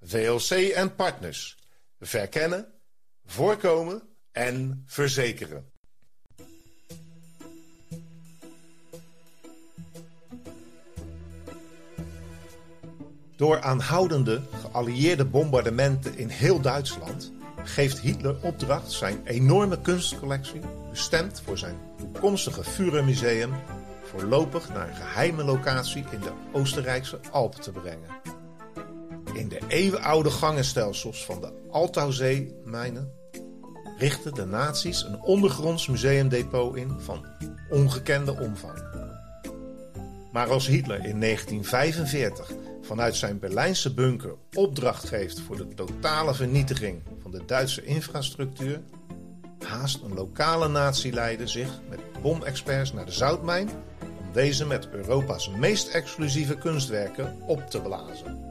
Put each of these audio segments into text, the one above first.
VLC en partners. Verkennen, voorkomen en verzekeren. Door aanhoudende geallieerde bombardementen in heel Duitsland geeft Hitler opdracht zijn enorme kunstcollectie, bestemd voor zijn toekomstige Führermuseum, voorlopig naar een geheime locatie in de Oostenrijkse Alpen te brengen. In de eeuwenoude gangenstelsels van de Altauzee-mijnen richten de nazi's een ondergronds museumdepot in van ongekende omvang. Maar als Hitler in 1945 vanuit zijn Berlijnse bunker opdracht geeft voor de totale vernietiging van de Duitse infrastructuur, haast een lokale natieleider zich met bomexperts naar de zoutmijn om deze met Europa's meest exclusieve kunstwerken op te blazen.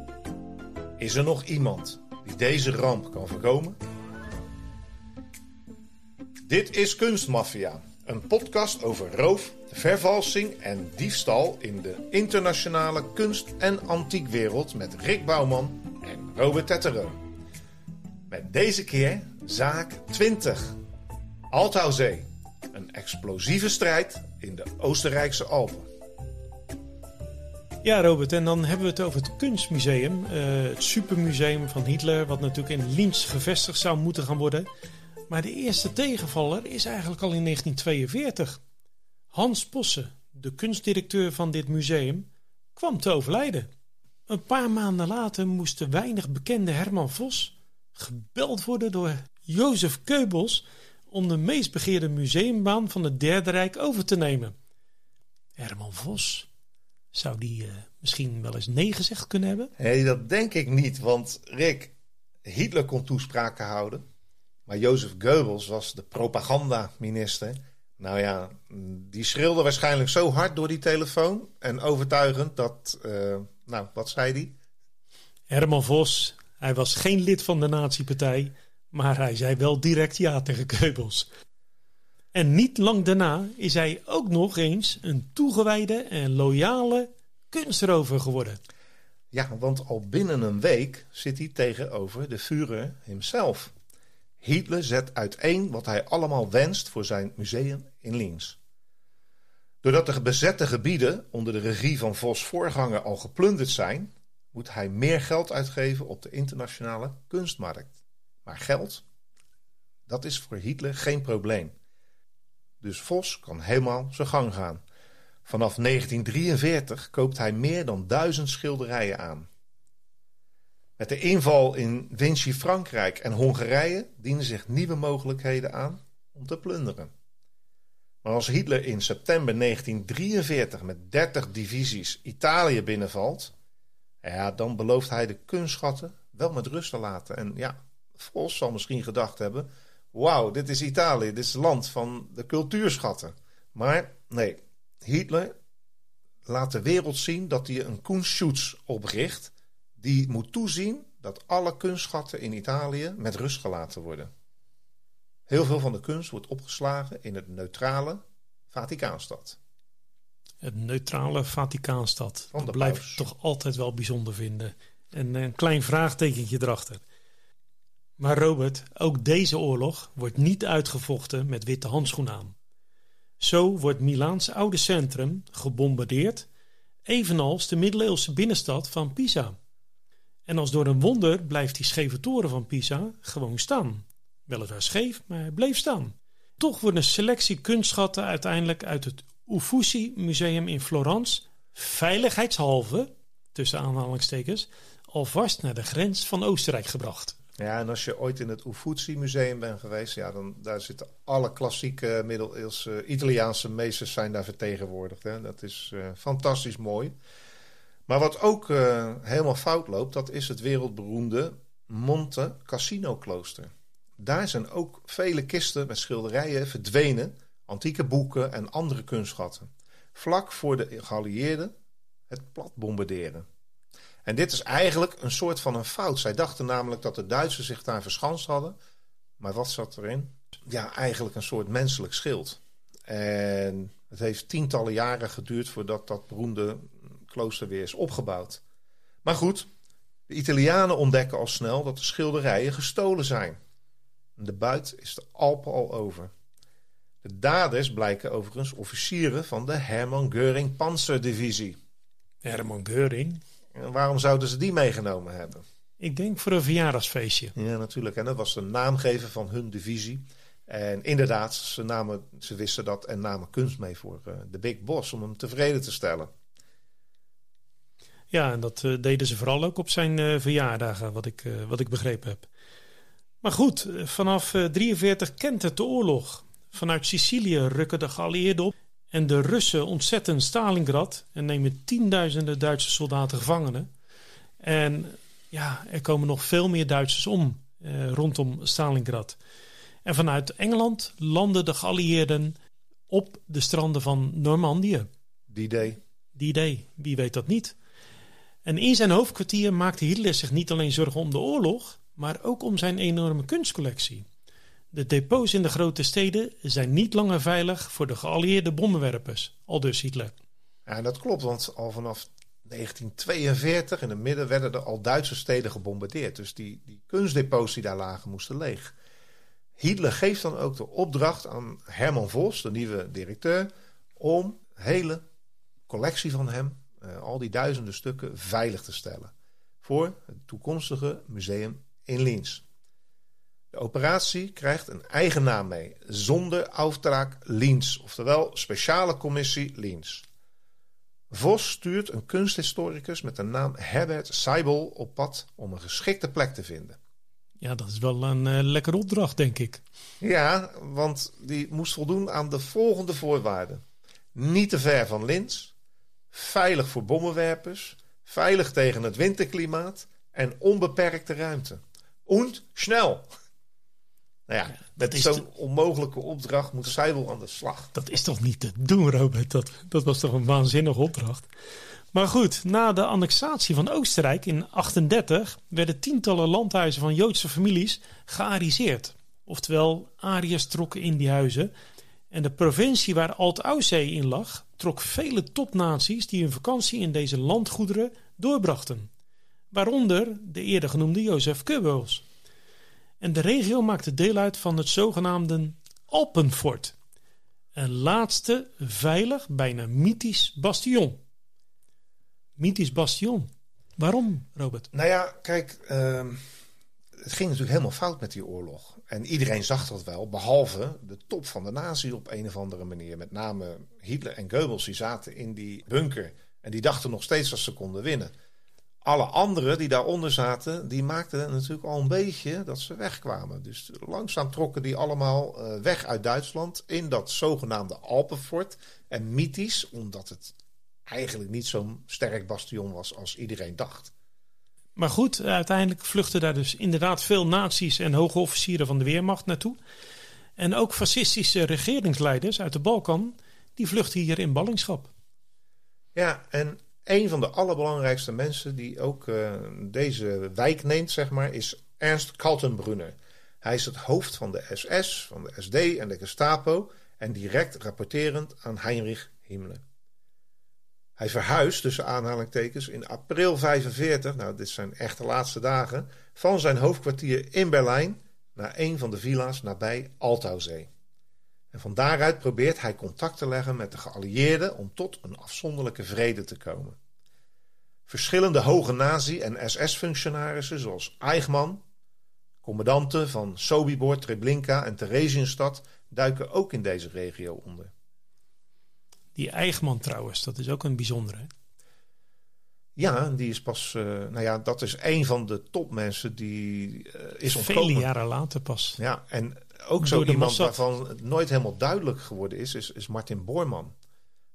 Is er nog iemand die deze ramp kan voorkomen? Dit is Kunstmafia, een podcast over roof, vervalsing en diefstal in de internationale kunst- en antiekwereld met Rick Bouwman en Robert Tetteroo. Met deze keer zaak 20. Althauzee, een explosieve strijd in de Oostenrijkse Alpen. Ja, Robert, en dan hebben we het over het Kunstmuseum. Uh, het supermuseum van Hitler, wat natuurlijk in Linz gevestigd zou moeten gaan worden. Maar de eerste tegenvaller is eigenlijk al in 1942. Hans Posse, de kunstdirecteur van dit museum, kwam te overlijden. Een paar maanden later moest de weinig bekende Herman Vos gebeld worden door Jozef Keubels om de meest begeerde museumbaan van het Derde Rijk over te nemen. Herman Vos, zou die uh, misschien wel eens nee gezegd kunnen hebben? Nee, dat denk ik niet. Want Rick, Hitler kon toespraken houden. Maar Jozef Goebbels was de propagandaminister. Nou ja, die schreeuwde waarschijnlijk zo hard door die telefoon. En overtuigend dat, uh, nou, wat zei hij? Herman Vos, hij was geen lid van de nazi-partij. Maar hij zei wel direct ja tegen Goebbels. En niet lang daarna is hij ook nog eens een toegewijde en loyale kunstrover geworden. Ja, want al binnen een week zit hij tegenover de Führer hemzelf. Hitler zet uiteen wat hij allemaal wenst voor zijn museum in Linz. Doordat de bezette gebieden onder de regie van Vos voorganger al geplunderd zijn, moet hij meer geld uitgeven op de internationale kunstmarkt. Maar geld, dat is voor Hitler geen probleem. Dus Vos kan helemaal zijn gang gaan. Vanaf 1943 koopt hij meer dan duizend schilderijen aan. Met de inval in Vichy Frankrijk en Hongarije dienen zich nieuwe mogelijkheden aan om te plunderen. Maar als Hitler in september 1943 met 30 divisies Italië binnenvalt, ja, dan belooft hij de kunstschatten wel met rust te laten. En ja, Vos zal misschien gedacht hebben: wauw, dit is Italië, dit is het land van de cultuurschatten. Maar nee, Hitler laat de wereld zien dat hij een Kunstschutz opricht. Die moet toezien dat alle kunstschatten in Italië met rust gelaten worden. Heel veel van de kunst wordt opgeslagen in het neutrale Vaticaanstad. Het neutrale Vaticaanstad. Dat blijf ik toch altijd wel bijzonder vinden. En een klein vraagtekentje erachter. Maar Robert, ook deze oorlog wordt niet uitgevochten met witte handschoenen aan. Zo wordt Milaans oude centrum gebombardeerd, evenals de middeleeuwse binnenstad van Pisa. En als door een wonder blijft die scheve toren van Pisa gewoon staan. Weliswaar scheef, maar hij bleef staan. Toch wordt een selectie kunstschatten uiteindelijk uit het Uffizi Museum in Florence veiligheidshalve, tussen aanhalingstekens, alvast naar de grens van Oostenrijk gebracht. Ja, en als je ooit in het Uffizi Museum bent geweest, ja, dan daar zitten alle klassieke middeleeuwse Italiaanse meesters zijn daar vertegenwoordigd. Hè. Dat is uh, fantastisch mooi. Maar wat ook uh, helemaal fout loopt, dat is het wereldberoemde Monte Cassino klooster. Daar zijn ook vele kisten met schilderijen verdwenen, antieke boeken en andere kunstschatten. Vlak voor de geallieerden het plat bombarderen. En dit is eigenlijk een soort van een fout. Zij dachten namelijk dat de Duitsers zich daar verschanst hadden. Maar wat zat erin? Ja, eigenlijk een soort menselijk schild. En het heeft tientallen jaren geduurd voordat dat beroemde klooster weer is opgebouwd. Maar goed, de Italianen ontdekken al snel dat de schilderijen gestolen zijn. De buit is de Alpen al over. De daders blijken overigens officieren van de Hermann Göring Panzerdivisie. Hermann Göring? En waarom zouden ze die meegenomen hebben? Ik denk voor een verjaardagsfeestje. Ja, natuurlijk. En dat was de naamgever van hun divisie. En inderdaad, ze, namen, ze wisten dat en namen kunst mee voor uh, de Big Boss om hem tevreden te stellen. Ja, en dat uh, deden ze vooral ook op zijn uh, verjaardagen, wat ik, wat ik begrepen heb. Maar goed, vanaf 43 kent het de oorlog. Vanuit Sicilië rukken de geallieerden op en de Russen ontzetten Stalingrad en nemen tienduizenden Duitse soldaten gevangenen. En ja, er komen nog veel meer Duitsers om eh, rondom Stalingrad. En vanuit Engeland landen de geallieerden op de stranden van Normandië. Die day. Die day, wie weet dat niet. En in zijn hoofdkwartier maakte Hitler zich niet alleen zorgen om de oorlog, maar ook om zijn enorme kunstcollectie. De depots in de grote steden zijn niet langer veilig voor de geallieerde bommenwerpers, al dus Hitler. Ja, dat klopt, want al vanaf 1942 in het midden werden er al Duitse steden gebombardeerd. Dus die, die kunstdepots die daar lagen moesten leeg. Hitler geeft dan ook de opdracht aan Herman Vos, de nieuwe directeur, om hele collectie van hem, uh, al die duizenden stukken, veilig te stellen. Voor het toekomstige museum in Linz. De operatie krijgt een eigen naam mee, zonder Auftrag Linz, oftewel Speciale Commissie Linz. Vos stuurt een kunsthistoricus met de naam Herbert Seibel op pad om een geschikte plek te vinden. Ja, dat is wel een uh, lekkere opdracht, denk ik. Ja, want die moest voldoen aan de volgende voorwaarden. Niet te ver van Linz, veilig voor bommenwerpers, veilig tegen het winterklimaat en onbeperkte ruimte. Und snel. Nou ja, met zo'n onmogelijke opdracht moet Seibel aan de slag. Dat is toch niet te doen, Robert? Dat, dat was toch een waanzinnige opdracht? Maar goed, na de annexatie van Oostenrijk in 1838 werden tientallen landhuizen van Joodse families geariseerd. Oftewel, Ariërs trokken in die huizen. En de provincie waar Alt-Aussee in lag, trok vele topnaties die hun vakantie in deze landgoederen doorbrachten. Waaronder de eerder genoemde Jozef Goebbels. En de regio maakte deel uit van het zogenaamde Alpenfort. Een laatste veilig, bijna mythisch bastion. Mythisch bastion. Waarom, Robert? Nou ja, kijk, uh, het ging natuurlijk helemaal fout met die oorlog. En iedereen zag dat wel, behalve de top van de nazi op een of andere manier. Met name Hitler en Goebbels, die zaten in die bunker. En die dachten nog steeds dat ze konden winnen alle anderen die daaronder zaten, die maakten natuurlijk al een beetje dat ze wegkwamen. Dus langzaam trokken die allemaal uh, weg uit Duitsland in dat zogenaamde Alpenfort. En mythisch, omdat het eigenlijk niet zo'n sterk bastion was als iedereen dacht. Maar goed, uiteindelijk vluchten daar dus inderdaad veel naties en hoge officieren van de Weermacht naartoe. En ook fascistische regeringsleiders uit de Balkan, die vluchten hier in ballingschap. Ja, en een van de allerbelangrijkste mensen die ook uh, deze wijk neemt, zeg maar, is Ernst Kaltenbrunner. Hij is het hoofd van de SS, van de SD en de Gestapo en direct rapporterend aan Heinrich Himmler. Hij verhuist tussen aanhalingstekens in april 45, nou dit zijn echt de laatste dagen, van zijn hoofdkwartier in Berlijn naar een van de villa's nabij Altauzee. En van daaruit probeert hij contact te leggen met de geallieerden om tot een afzonderlijke vrede te komen. Verschillende hoge nazi- en SS-functionarissen zoals Eichmann, commandanten van Sobibor, Treblinka en Theresienstadt duiken ook in deze regio onder. Die Eichmann trouwens, dat is ook een bijzondere. Ja, die is pas, uh, nou ja, dat is een van de topmensen die uh, is ontkomen. Vele jaren later pas. Ja, en ook zo iemand waarvan het nooit helemaal duidelijk geworden is, is, is Martin Boorman.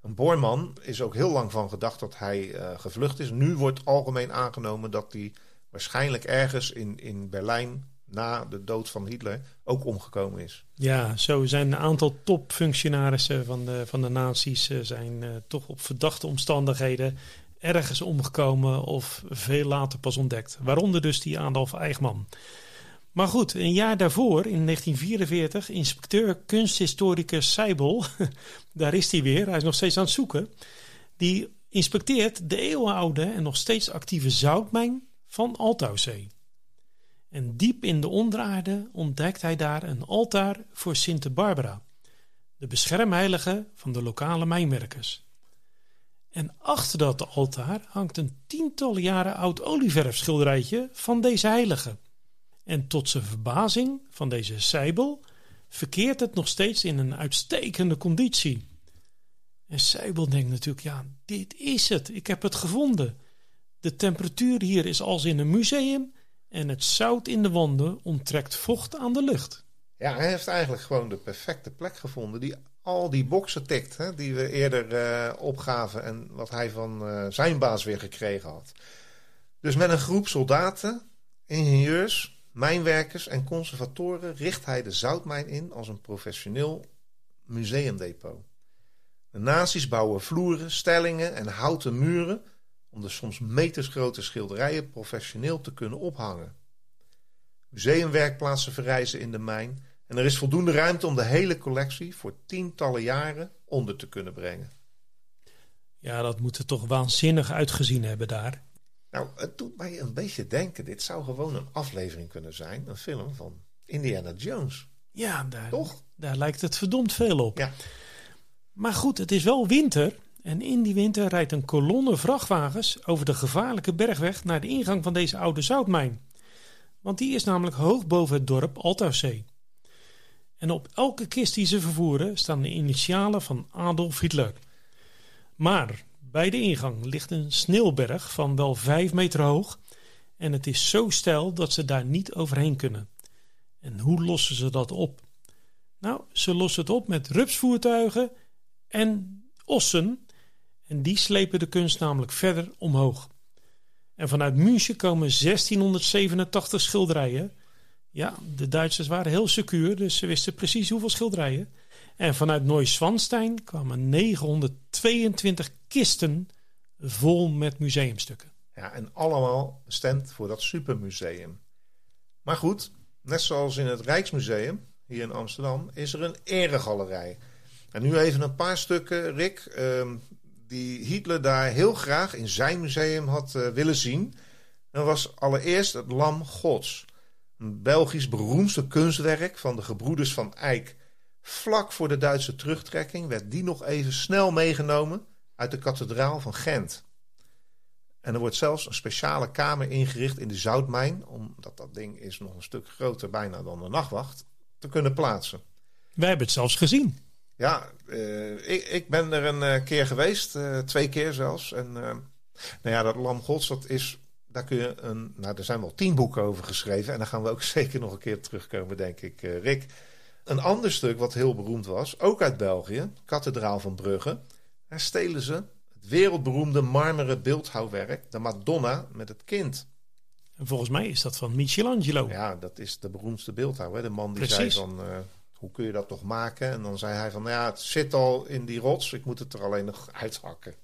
Een Boorman is ook heel lang van gedacht dat hij uh, gevlucht is. Nu wordt algemeen aangenomen dat hij waarschijnlijk ergens in, in Berlijn na de dood van Hitler ook omgekomen is. Ja, zo zijn een aantal topfunctionarissen van de, van de nazi's uh, zijn uh, toch op verdachte omstandigheden ergens omgekomen of veel later pas ontdekt. Waaronder dus die Adolf Eichmann. Maar goed, een jaar daarvoor, in 1944, inspecteur kunsthistoricus Seibel, daar is hij weer, hij is nog steeds aan het zoeken, die inspecteert de eeuwenoude en nog steeds actieve zoutmijn van Altauszee. En diep in de onderaarde ontdekt hij daar een altaar voor Sint Barbara, de beschermheilige van de lokale mijnwerkers. En achter dat altaar hangt een tientallen jaren oud olieverfschilderijtje van deze heilige. En tot zijn verbazing van deze Seibel verkeert het nog steeds in een uitstekende conditie. En Seibel denkt natuurlijk, ja, dit is het. Ik heb het gevonden. De temperatuur hier is als in een museum en het zout in de wanden onttrekt vocht aan de lucht. Ja, hij heeft eigenlijk gewoon de perfecte plek gevonden die al die boxen tikt, hè, die we eerder uh, opgaven en wat hij van uh, zijn baas weer gekregen had. Dus met een groep soldaten, ingenieurs, mijnwerkers en conservatoren richt hij de zoutmijn in als een professioneel museumdepot. De nazi's bouwen vloeren, stellingen en houten muren om de soms metersgrote schilderijen professioneel te kunnen ophangen. Museumwerkplaatsen verrijzen in de mijn en er is voldoende ruimte om de hele collectie voor tientallen jaren onder te kunnen brengen. Ja, dat moet er toch waanzinnig uitgezien hebben daar. Nou, het doet mij een beetje denken. Dit zou gewoon een aflevering kunnen zijn. Een film van Indiana Jones. Ja, daar, Toch? daar lijkt het verdomd veel op. Ja. Maar goed, het is wel winter. En in die winter rijdt een kolonne vrachtwagens over de gevaarlijke bergweg naar de ingang van deze oude zoutmijn. Want die is namelijk hoog boven het dorp Altauszee. En op elke kist die ze vervoeren staan de initialen van Adolf Hitler. Maar bij de ingang ligt een sneeuwberg van wel 5 meter hoog en het is zo steil dat ze daar niet overheen kunnen. En hoe lossen ze dat op? Nou, ze lossen het op met rupsvoertuigen en ossen en die slepen de kunst namelijk verder omhoog. En vanuit München komen 1687 schilderijen. Ja, de Duitsers waren heel secuur, dus ze wisten precies hoeveel schilderijen. En vanuit Neuschwanstein kwamen 922 kisten vol met museumstukken. Ja, en allemaal bestemd voor dat supermuseum. Maar goed, net zoals in het Rijksmuseum hier in Amsterdam, is er een eregalerij. En nu even een paar stukken, Rick, ehm, die Hitler daar heel graag in zijn museum had uh, willen zien. Dat was allereerst het Lam Gods. Een Belgisch beroemdste kunstwerk van de gebroeders van Eyck. Vlak voor de Duitse terugtrekking werd die nog even snel meegenomen uit de kathedraal van Gent. En er wordt zelfs een speciale kamer ingericht in de zoutmijn, omdat dat ding is nog een stuk groter bijna dan de nachtwacht, te kunnen plaatsen. Wij hebben het zelfs gezien. Ja, uh, ik, ik, ben er een uh, keer geweest, uh, twee keer zelfs. En nou ja, dat Lam Gods, dat is, daar kun je een, nou er zijn wel tien boeken over geschreven. En daar gaan we ook zeker nog een keer terugkomen, denk ik, Rick. Een ander stuk wat heel beroemd was, ook uit België, Kathedraal van Brugge. Daar stelen ze het wereldberoemde marmeren beeldhouwwerk, de Madonna met het kind. En volgens mij is dat van Michelangelo. Ja, dat is de beroemdste beeldhouwer. De man die Precies. zei van hoe kun je dat toch maken? En dan zei hij van, nou ja, het zit al in die rots, ik moet het er alleen nog uithakken.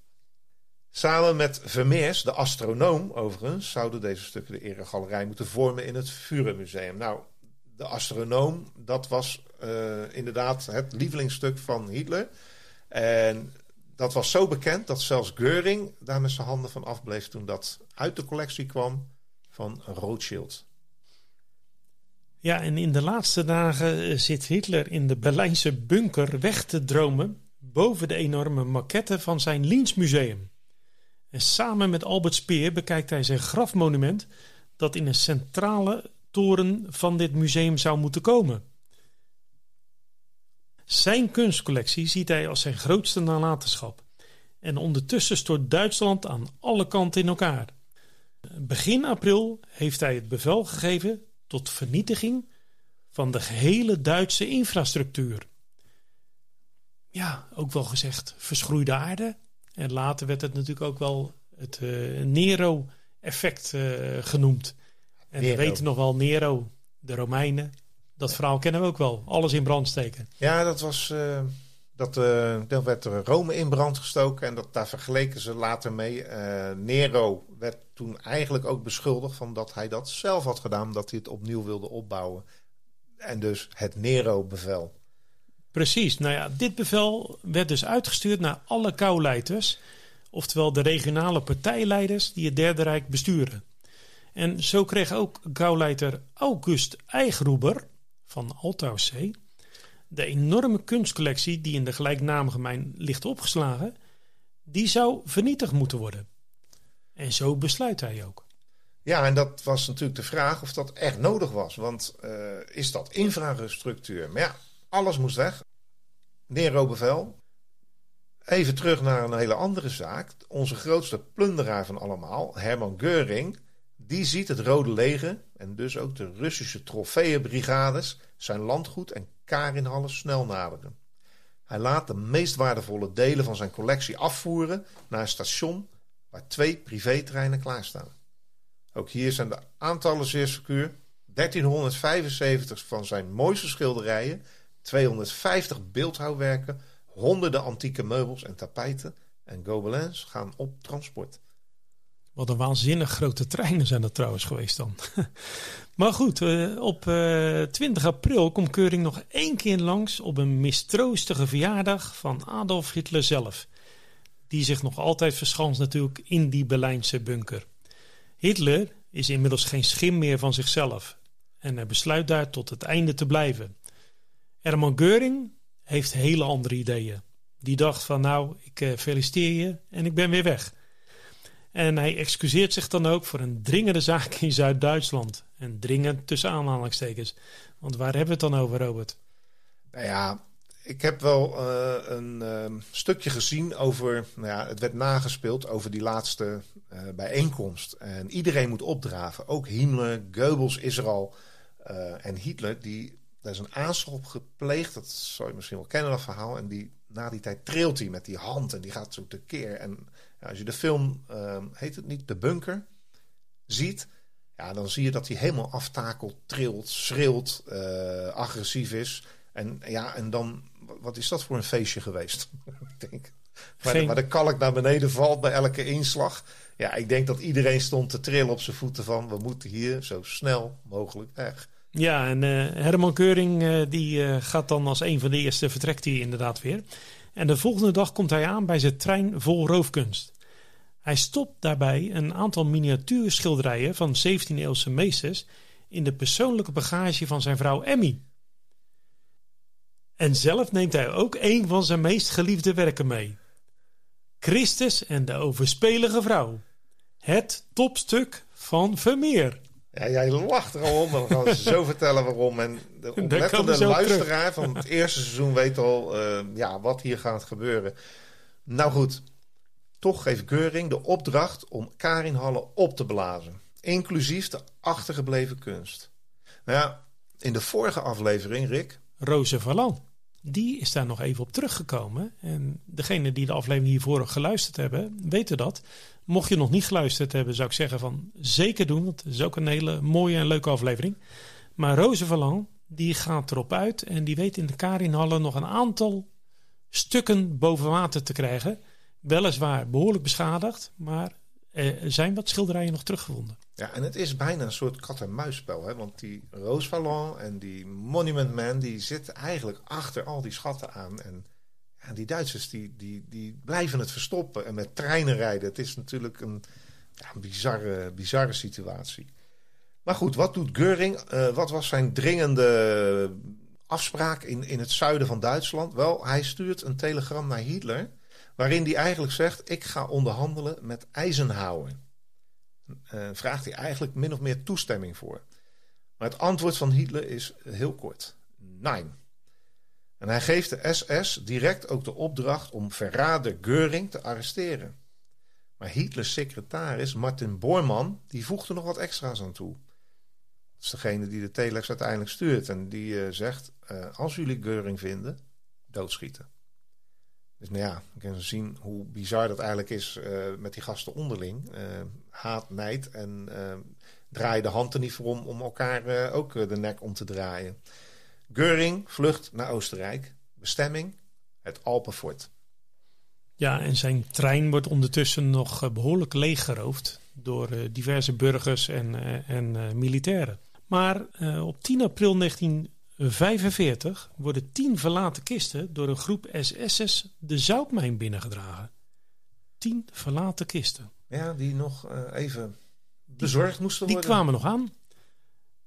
Samen met Vermeers, de astronoom overigens, zouden deze stukken de eregalerij moeten vormen in het Vurenmuseum. Nou, de astronoom, dat was uh, inderdaad het lievelingsstuk van Hitler. En dat was zo bekend dat zelfs Göring daar met zijn handen van afbleef toen dat uit de collectie kwam van Rothschild. Ja, en in de laatste dagen eh, zit Hitler in de Berlijnse bunker weg te dromen boven de enorme maquette van zijn Liensmuseum. En samen met Albert Speer bekijkt hij zijn grafmonument dat in een centrale toren van dit museum zou moeten komen. Zijn kunstcollectie ziet hij als zijn grootste nalatenschap. En ondertussen stort Duitsland aan alle kanten in elkaar. Begin april heeft hij het bevel gegeven tot vernietiging van de gehele Duitse infrastructuur. Ja, ook wel gezegd verschroeide aarde. En later werd het natuurlijk ook wel het uh, Nero effect genoemd. En we weten nog wel Nero, de Romeinen. Dat verhaal kennen we ook wel. Alles in brand steken. Ja, dat was. Uh, dat, uh, dan werd er Rome in brand gestoken. En dat, daar vergeleken ze later mee. Uh, Nero werd toen eigenlijk ook beschuldigd van dat hij dat zelf had gedaan. Dat hij het opnieuw wilde opbouwen. En dus het Nero-bevel. Precies. Nou ja, dit bevel werd dus uitgestuurd naar alle kouleiders. Oftewel de regionale partijleiders die het Derde Rijk besturen. En zo kreeg ook gauwleider August Eichruber van Altaussee de enorme kunstcollectie die in de gelijknamige mijn ligt opgeslagen, die zou vernietigd moeten worden. En zo besluit hij ook. Ja, en dat was natuurlijk de vraag of dat echt nodig was. Want uh, is dat infrastructuur? Maar ja, alles moest weg. Nero bevel. Even terug naar een hele andere zaak. Onze grootste plunderaar van allemaal, Herman Geuring, die ziet het Rode Leger en dus ook de Russische trofeeënbrigades zijn landgoed en Karinhallen snel naderen. Hij laat de meest waardevolle delen van zijn collectie afvoeren naar een station waar twee privétreinen klaarstaan. Ook hier zijn de aantallen zeer secuur. 1375 van zijn mooiste schilderijen, 250 beeldhouwwerken, honderden antieke meubels en tapijten en gobelins gaan op transport. Wat een waanzinnig grote treinen zijn dat trouwens geweest dan. maar goed, eh, op 20 eh, april komt Keuring nog één keer langs op een mistroostige verjaardag van Adolf Hitler zelf. Die zich nog altijd verschanst natuurlijk in die Berlijnse bunker. Hitler is inmiddels geen schim meer van zichzelf en hij besluit daar tot het einde te blijven. Herman Geuring heeft hele andere ideeën. Die dacht van nou, ik eh, feliciteer je en ik ben weer weg. En hij excuseert zich dan ook voor een dringende zaak in Zuid-Duitsland. En dringend tussen aanhalingstekens. Want waar hebben we het dan over, Robert? Nou ja, ik heb wel uh, een uh, stukje gezien over. Nou ja, het werd nagespeeld over die laatste uh, bijeenkomst. En iedereen moet opdraven. Ook Himmler, Goebbels is er al. en Hitler, die, daar is een aanslag op gepleegd. Dat zou je misschien wel kennen, dat verhaal. En die, na die tijd trilt hij met die hand en die gaat zo tekeer. En als je de film, uh, heet het niet, De Bunker, ziet, ja, dan zie je dat hij helemaal aftakelt, trilt, schreeuwt, uh, agressief is. En ja, en dan, wat is dat voor een feestje geweest? ik denk, waar, de, waar de kalk naar beneden valt bij elke inslag. Ja, ik denk dat iedereen stond te trillen op zijn voeten van, we moeten hier zo snel mogelijk weg. Ja, en uh, Herman Keuring uh, die uh, gaat dan als een van de eerste vertrekt hij inderdaad weer. En de volgende dag komt hij aan bij zijn trein vol roofkunst. Hij stopt daarbij een aantal miniatuurschilderijen van 17e-eeuwse meesters in de persoonlijke bagage van zijn vrouw Emmy. En zelf neemt hij ook een van zijn meest geliefde werken mee. Christus en de overspelige vrouw. Het topstuk van Vermeer. Ja, jij lacht er al om. Dan gaan we zo vertellen waarom. En de oplettende luisteraar van het eerste seizoen weet al uh, ja, wat hier gaat gebeuren. Nou goed, toch geeft Keuring de opdracht om Karinhallen op te blazen. Inclusief de achtergebleven kunst. Nou ja, in de vorige aflevering, Rick... Roze Valland. Die is daar nog even op teruggekomen. En degene die de aflevering hiervoor geluisterd hebben, weten dat. Mocht je nog niet geluisterd hebben, zou ik zeggen van zeker doen. Want het is ook een hele mooie en leuke aflevering. Maar Roze die gaat erop uit. En die weet in de Karinhallen nog een aantal stukken boven water te krijgen. Weliswaar behoorlijk beschadigd, maar zijn wat schilderijen nog teruggevonden. Ja, en het is bijna een soort kat-en-muisspel. Hè? Want die Vallon en die Monument Man... die zitten eigenlijk achter al die schatten aan. En die Duitsers die, die, die blijven het verstoppen. En met treinen rijden. Het is natuurlijk een, bizarre, bizarre situatie. Maar goed, wat doet Geuring? Uh, wat was zijn dringende afspraak in, in het zuiden van Duitsland? Wel, hij stuurt een telegram naar Hitler... waarin hij eigenlijk zegt... ik ga onderhandelen met Eisenhower uh, vraagt hij eigenlijk min of meer toestemming voor. Maar het antwoord van Hitler is heel kort: nee. En hij geeft de SS direct ook de opdracht om verrader Geuring te arresteren. Maar Hitlers secretaris Martin Bormann die voegt er nog wat extra's aan toe. Dat is degene die de telex uiteindelijk stuurt en die uh, zegt: uh, als jullie Geuring vinden, doodschieten. Dus nou ja, we kunnen zien hoe bizar dat eigenlijk is uh, met die gasten onderling. Uh, haat, nijd en uh, draai de hand er niet voor om om elkaar ook de nek om te draaien. Geuring vlucht naar Oostenrijk. Bestemming het Alpenfort. Ja, en zijn trein wordt ondertussen nog behoorlijk leeggeroofd door diverse burgers en, en militairen. Maar op 10 april 19 45 worden tien verlaten kisten door een groep SS'ers de zoutmijn binnengedragen. Tien verlaten kisten. Ja, die nog uh, even bezorgd moesten worden. Die kwamen nog aan.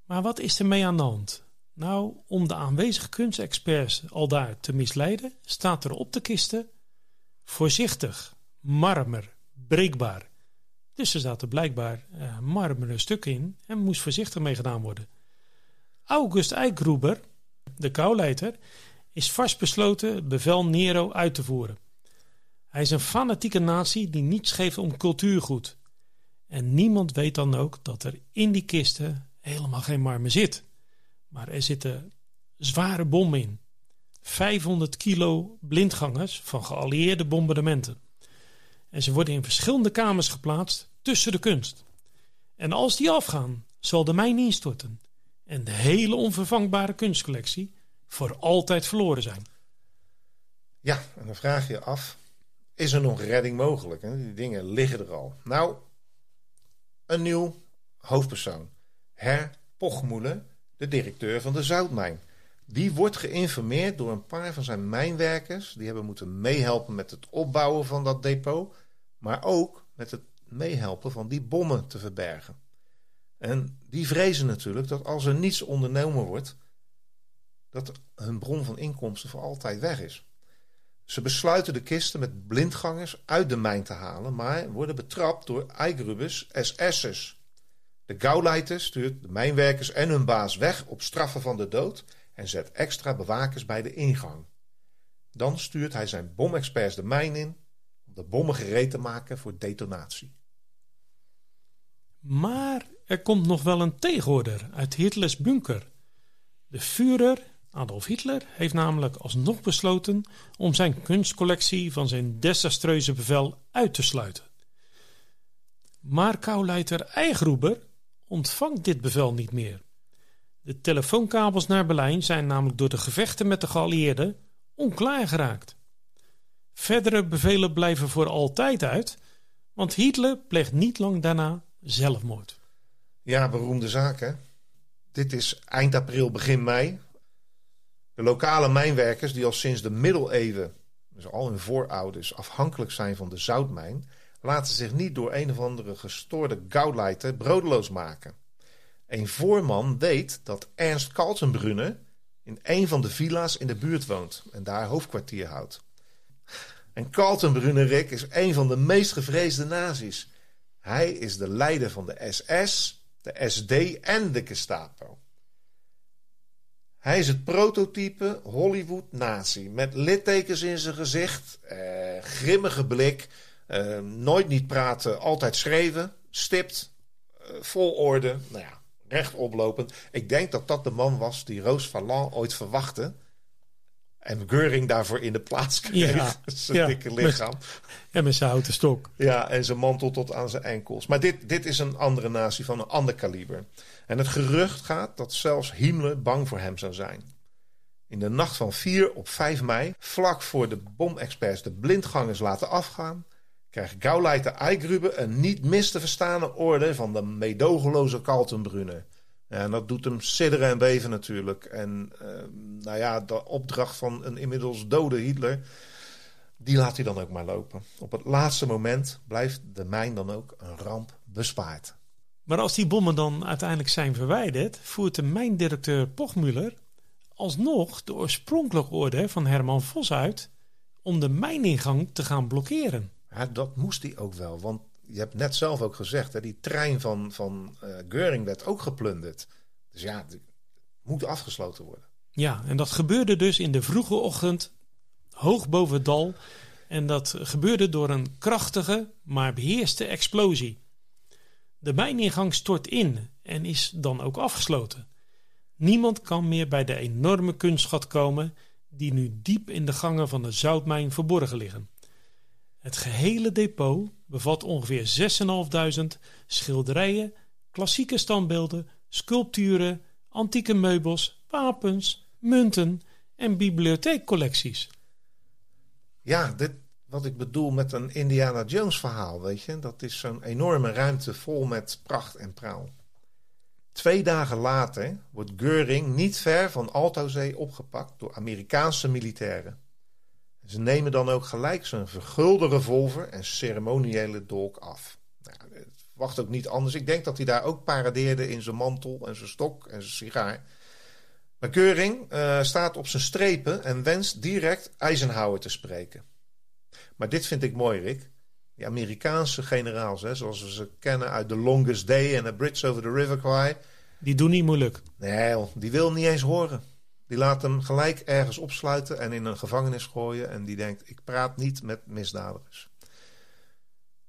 Maar wat is er mee aan de hand? Nou, om de aanwezige kunstexperts al daar te misleiden, staat er op de kisten voorzichtig, marmer, breekbaar. Dus er zaten blijkbaar uh, marmeren stukken in en moest voorzichtig mee gedaan worden. August Eikgruber, de kouleiter, is vastbesloten bevel Nero uit te voeren. Hij is een fanatieke natie die niets geeft om cultuurgoed. En niemand weet dan ook dat er in die kisten helemaal geen marmer zit. Maar er zitten zware bommen in. 500 kilo blindgangers van geallieerde bombardementen. En ze worden in verschillende kamers geplaatst tussen de kunst. En als die afgaan, zal de mijn instorten en de hele onvervangbare kunstcollectie voor altijd verloren zijn. Ja, en dan vraag je af, is er nog redding mogelijk? Die dingen liggen er al. Nou, een nieuw hoofdpersoon. Her Pochmoelen, de directeur van de zoutmijn. Die wordt geïnformeerd door een paar van zijn mijnwerkers. Die hebben moeten meehelpen met het opbouwen van dat depot. Maar ook met het meehelpen van die bommen te verbergen. En die vrezen natuurlijk dat als er niets ondernomen wordt, dat hun bron van inkomsten voor altijd weg is. Ze besluiten de kisten met blindgangers uit de mijn te halen, maar worden betrapt door Eigrubus SS'ers. De Gauleiter stuurt de mijnwerkers en hun baas weg op straffen van de dood en zet extra bewakers bij de ingang. Dan stuurt hij zijn bomexperts de mijn in om de bommen gereed te maken voor detonatie. Maar er komt nog wel een tegenhoorder uit Hitlers bunker. De Führer, Adolf Hitler, heeft namelijk alsnog besloten om zijn kunstcollectie van zijn desastreuze bevel uit te sluiten. Maar Kauleiter Eigruber ontvangt dit bevel niet meer. De telefoonkabels naar Berlijn zijn namelijk door de gevechten met de geallieerden onklaar geraakt. Verdere bevelen blijven voor altijd uit, want Hitler pleegt niet lang daarna zelfmoord. Ja, beroemde zaken. Dit is eind april, begin mei. De lokale mijnwerkers die al sinds de middeleeuwen, dus al hun voorouders, afhankelijk zijn van de zoutmijn, laten zich niet door een of andere gestoorde gauleiter broodeloos maken. Een voorman weet dat Ernst Kaltenbrunner in een van de villa's in de buurt woont en daar hoofdkwartier houdt. En Kaltenbrunner, Rick, is een van de meest gevreesde nazi's. Hij is de leider van de SS, de SD en de Gestapo. Hij is het prototype Hollywood nazi met littekens in zijn gezicht, eh, grimmige blik, eh, nooit niet praten, altijd schreven, stipt, eh, vol orde, nou ja, rechtoplopend. Ik denk dat dat de man was die Roos Valland ooit verwachtte en Geuring daarvoor in de plaats kreeg. Ja, zijn dikke lichaam. en met zijn houten stok. Ja, en zijn mantel tot aan zijn enkels. Maar dit, dit is een andere natie van een ander kaliber. En het gerucht gaat dat zelfs Himmler bang voor hem zou zijn. In de nacht van 4 op 5 mei, vlak voor de bomexperts de blindgangers laten afgaan, krijgt Gauleiter Eigrube een niet mis te verstaande orde van de meedogenloze Kaltenbrunner. En dat doet hem sidderen en beven natuurlijk. En uh, nou ja, de opdracht van een inmiddels dode Hitler, die laat hij dan ook maar lopen. Op het laatste moment blijft de mijn dan ook een ramp bespaard. Maar als die bommen dan uiteindelijk zijn verwijderd, voert de mijndirecteur Pochmuller alsnog de oorspronkelijke orde van Herman Vos uit om de mijningang te gaan blokkeren. Ja, dat moest hij ook wel, want je hebt net zelf ook gezegd, hè, die trein van, van uh, Geuring werd ook geplunderd. Dus ja, het moet afgesloten worden. Ja, en dat gebeurde dus in de vroege ochtend, hoog boven het dal. En dat gebeurde door een krachtige, maar beheerste explosie. De mijningang stort in en is dan ook afgesloten. Niemand kan meer bij de enorme kunstschat komen die nu diep in de gangen van de zoutmijn verborgen liggen. Het gehele depot bevat ongeveer 6.500 schilderijen, klassieke standbeelden, sculpturen, antieke meubels, wapens, munten en bibliotheekcollecties. Ja, dit, wat ik bedoel met een Indiana Jones verhaal, weet je. Dat is zo'n enorme ruimte vol met pracht en praal. Twee dagen later wordt Göring niet ver van Altozee opgepakt door Amerikaanse militairen. Ze nemen dan ook gelijk zijn vergulde revolver en ceremoniële dolk af. Nou, wacht ook niet anders. Ik denk dat hij daar ook paradeerde in zijn mantel en zijn stok en zijn sigaar. Maar Keuring uh, staat op zijn strepen en wenst direct Eisenhower te spreken. Maar dit vind ik mooi, Rick. Die Amerikaanse generaals, hè, zoals we ze kennen uit The Longest Day en The Bridge Over the River Kwai. Die doen niet moeilijk. Nee, die wil niet eens horen. Die laat hem gelijk ergens opsluiten en in een gevangenis gooien. En die denkt, ik praat niet met misdadigers.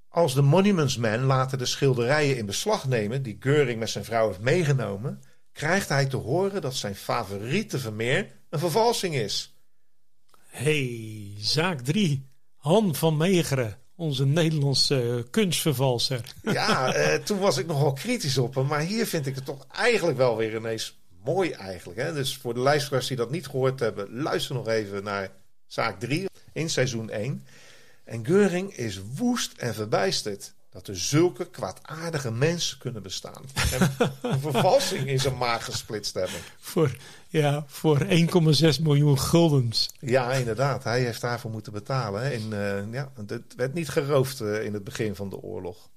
Als de Monuments Men later de schilderijen in beslag nemen... die Geuring met zijn vrouw heeft meegenomen... krijgt hij te horen dat zijn favoriete Vermeer een vervalsing is. hey, zaak 3. Han van Meegeren, onze Nederlandse kunstvervalser. Ja, eh, toen was ik nogal kritisch op hem. Maar hier vind ik het toch eigenlijk wel weer ineens mooi eigenlijk. Hè? Dus voor de luisteraars die dat niet gehoord hebben, luister nog even naar zaak 3 in seizoen 1. En Geuring is woest en verbijsterd dat er zulke kwaadaardige mensen kunnen bestaan. En een vervalsing in zijn maag gesplitst hebben. Voor, ja, voor 1,6 miljoen guldens. Ja, inderdaad. Hij heeft daarvoor moeten betalen. En, uh, ja, het werd niet geroofd uh, in het begin van de oorlog.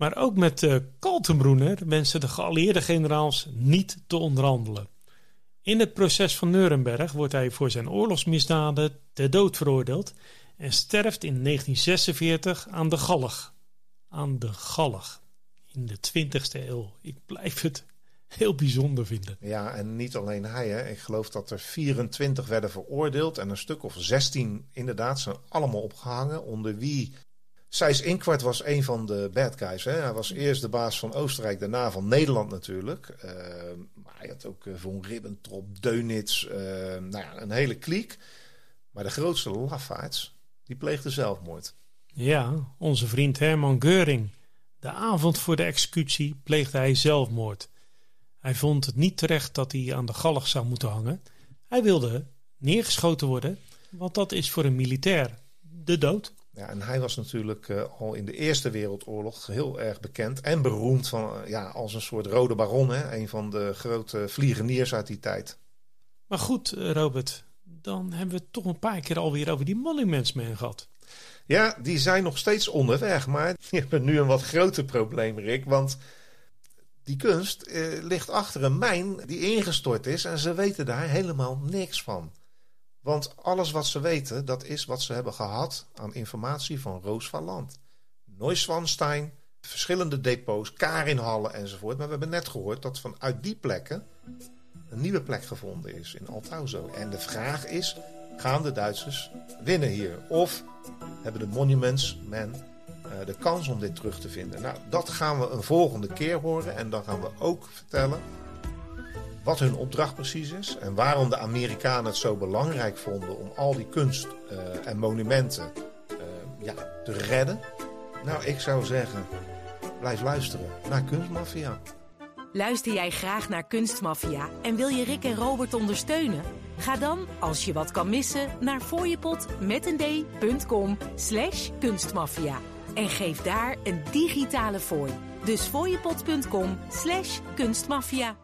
Maar ook met uh, Kaltenbrunner wensen de geallieerde generaals niet te onderhandelen. In het proces van Nuremberg wordt hij voor zijn oorlogsmisdaden ter dood veroordeeld en sterft in 1946 aan de galg. Aan de galg. In de 20e eeuw. Ik blijf het heel bijzonder vinden. Ja, en niet alleen hij. Hè. Ik geloof dat er 24 werden veroordeeld en een stuk of 16 inderdaad zijn allemaal opgehangen. Onder wie Sijs Inkwart was een van de bad guys. Hè? Hij was eerst de baas van Oostenrijk, daarna van Nederland natuurlijk. Uh, maar hij had ook uh, Von Ribbentrop, Deunitz, uh, nou ja, een hele kliek. Maar de grootste lafaards, die pleegde zelfmoord. Ja, onze vriend Herman Geuring. De avond voor de executie pleegde hij zelfmoord. Hij vond het niet terecht dat hij aan de galg zou moeten hangen. Hij wilde neergeschoten worden, want dat is voor een militair de dood. Ja, en hij was natuurlijk uh, al in de Eerste Wereldoorlog heel erg bekend en beroemd van, uh, ja, als een soort rode baron. Hè? Een van de grote vliegeniers uit die tijd. Maar goed, uh, Robert, dan hebben we het toch een paar keer alweer over die Monuments Man gehad. Ja, die zijn nog steeds onderweg. Maar je hebt nu een wat groter probleem, Rick. Want die kunst ligt achter een mijn die ingestort is. En ze weten daar helemaal niks van. Want alles wat ze weten, dat is wat ze hebben gehad aan informatie van Roos van Land. Verschillende depots, Karinhallen enzovoort. Maar we hebben net gehoord dat vanuit die plekken een nieuwe plek gevonden is in Althauzo. En de vraag is, gaan de Duitsers winnen hier? Of hebben de Monuments Men uh, de kans om dit terug te vinden? Nou, dat gaan we een volgende keer horen. En dan gaan we ook vertellen wat hun opdracht precies is en waarom de Amerikanen het zo belangrijk vonden om al die kunst uh, en monumenten uh, ja, te redden. Nou, ik zou zeggen, blijf luisteren naar Kunstmafia. Luister jij graag naar Kunstmafia en wil je Rick en Robert ondersteunen? Ga dan, als je wat kan missen, naar fooiepot met een d.com slash kunstmafia. En geef daar een digitale fooi. Dus fooiepot.com slash kunstmafia.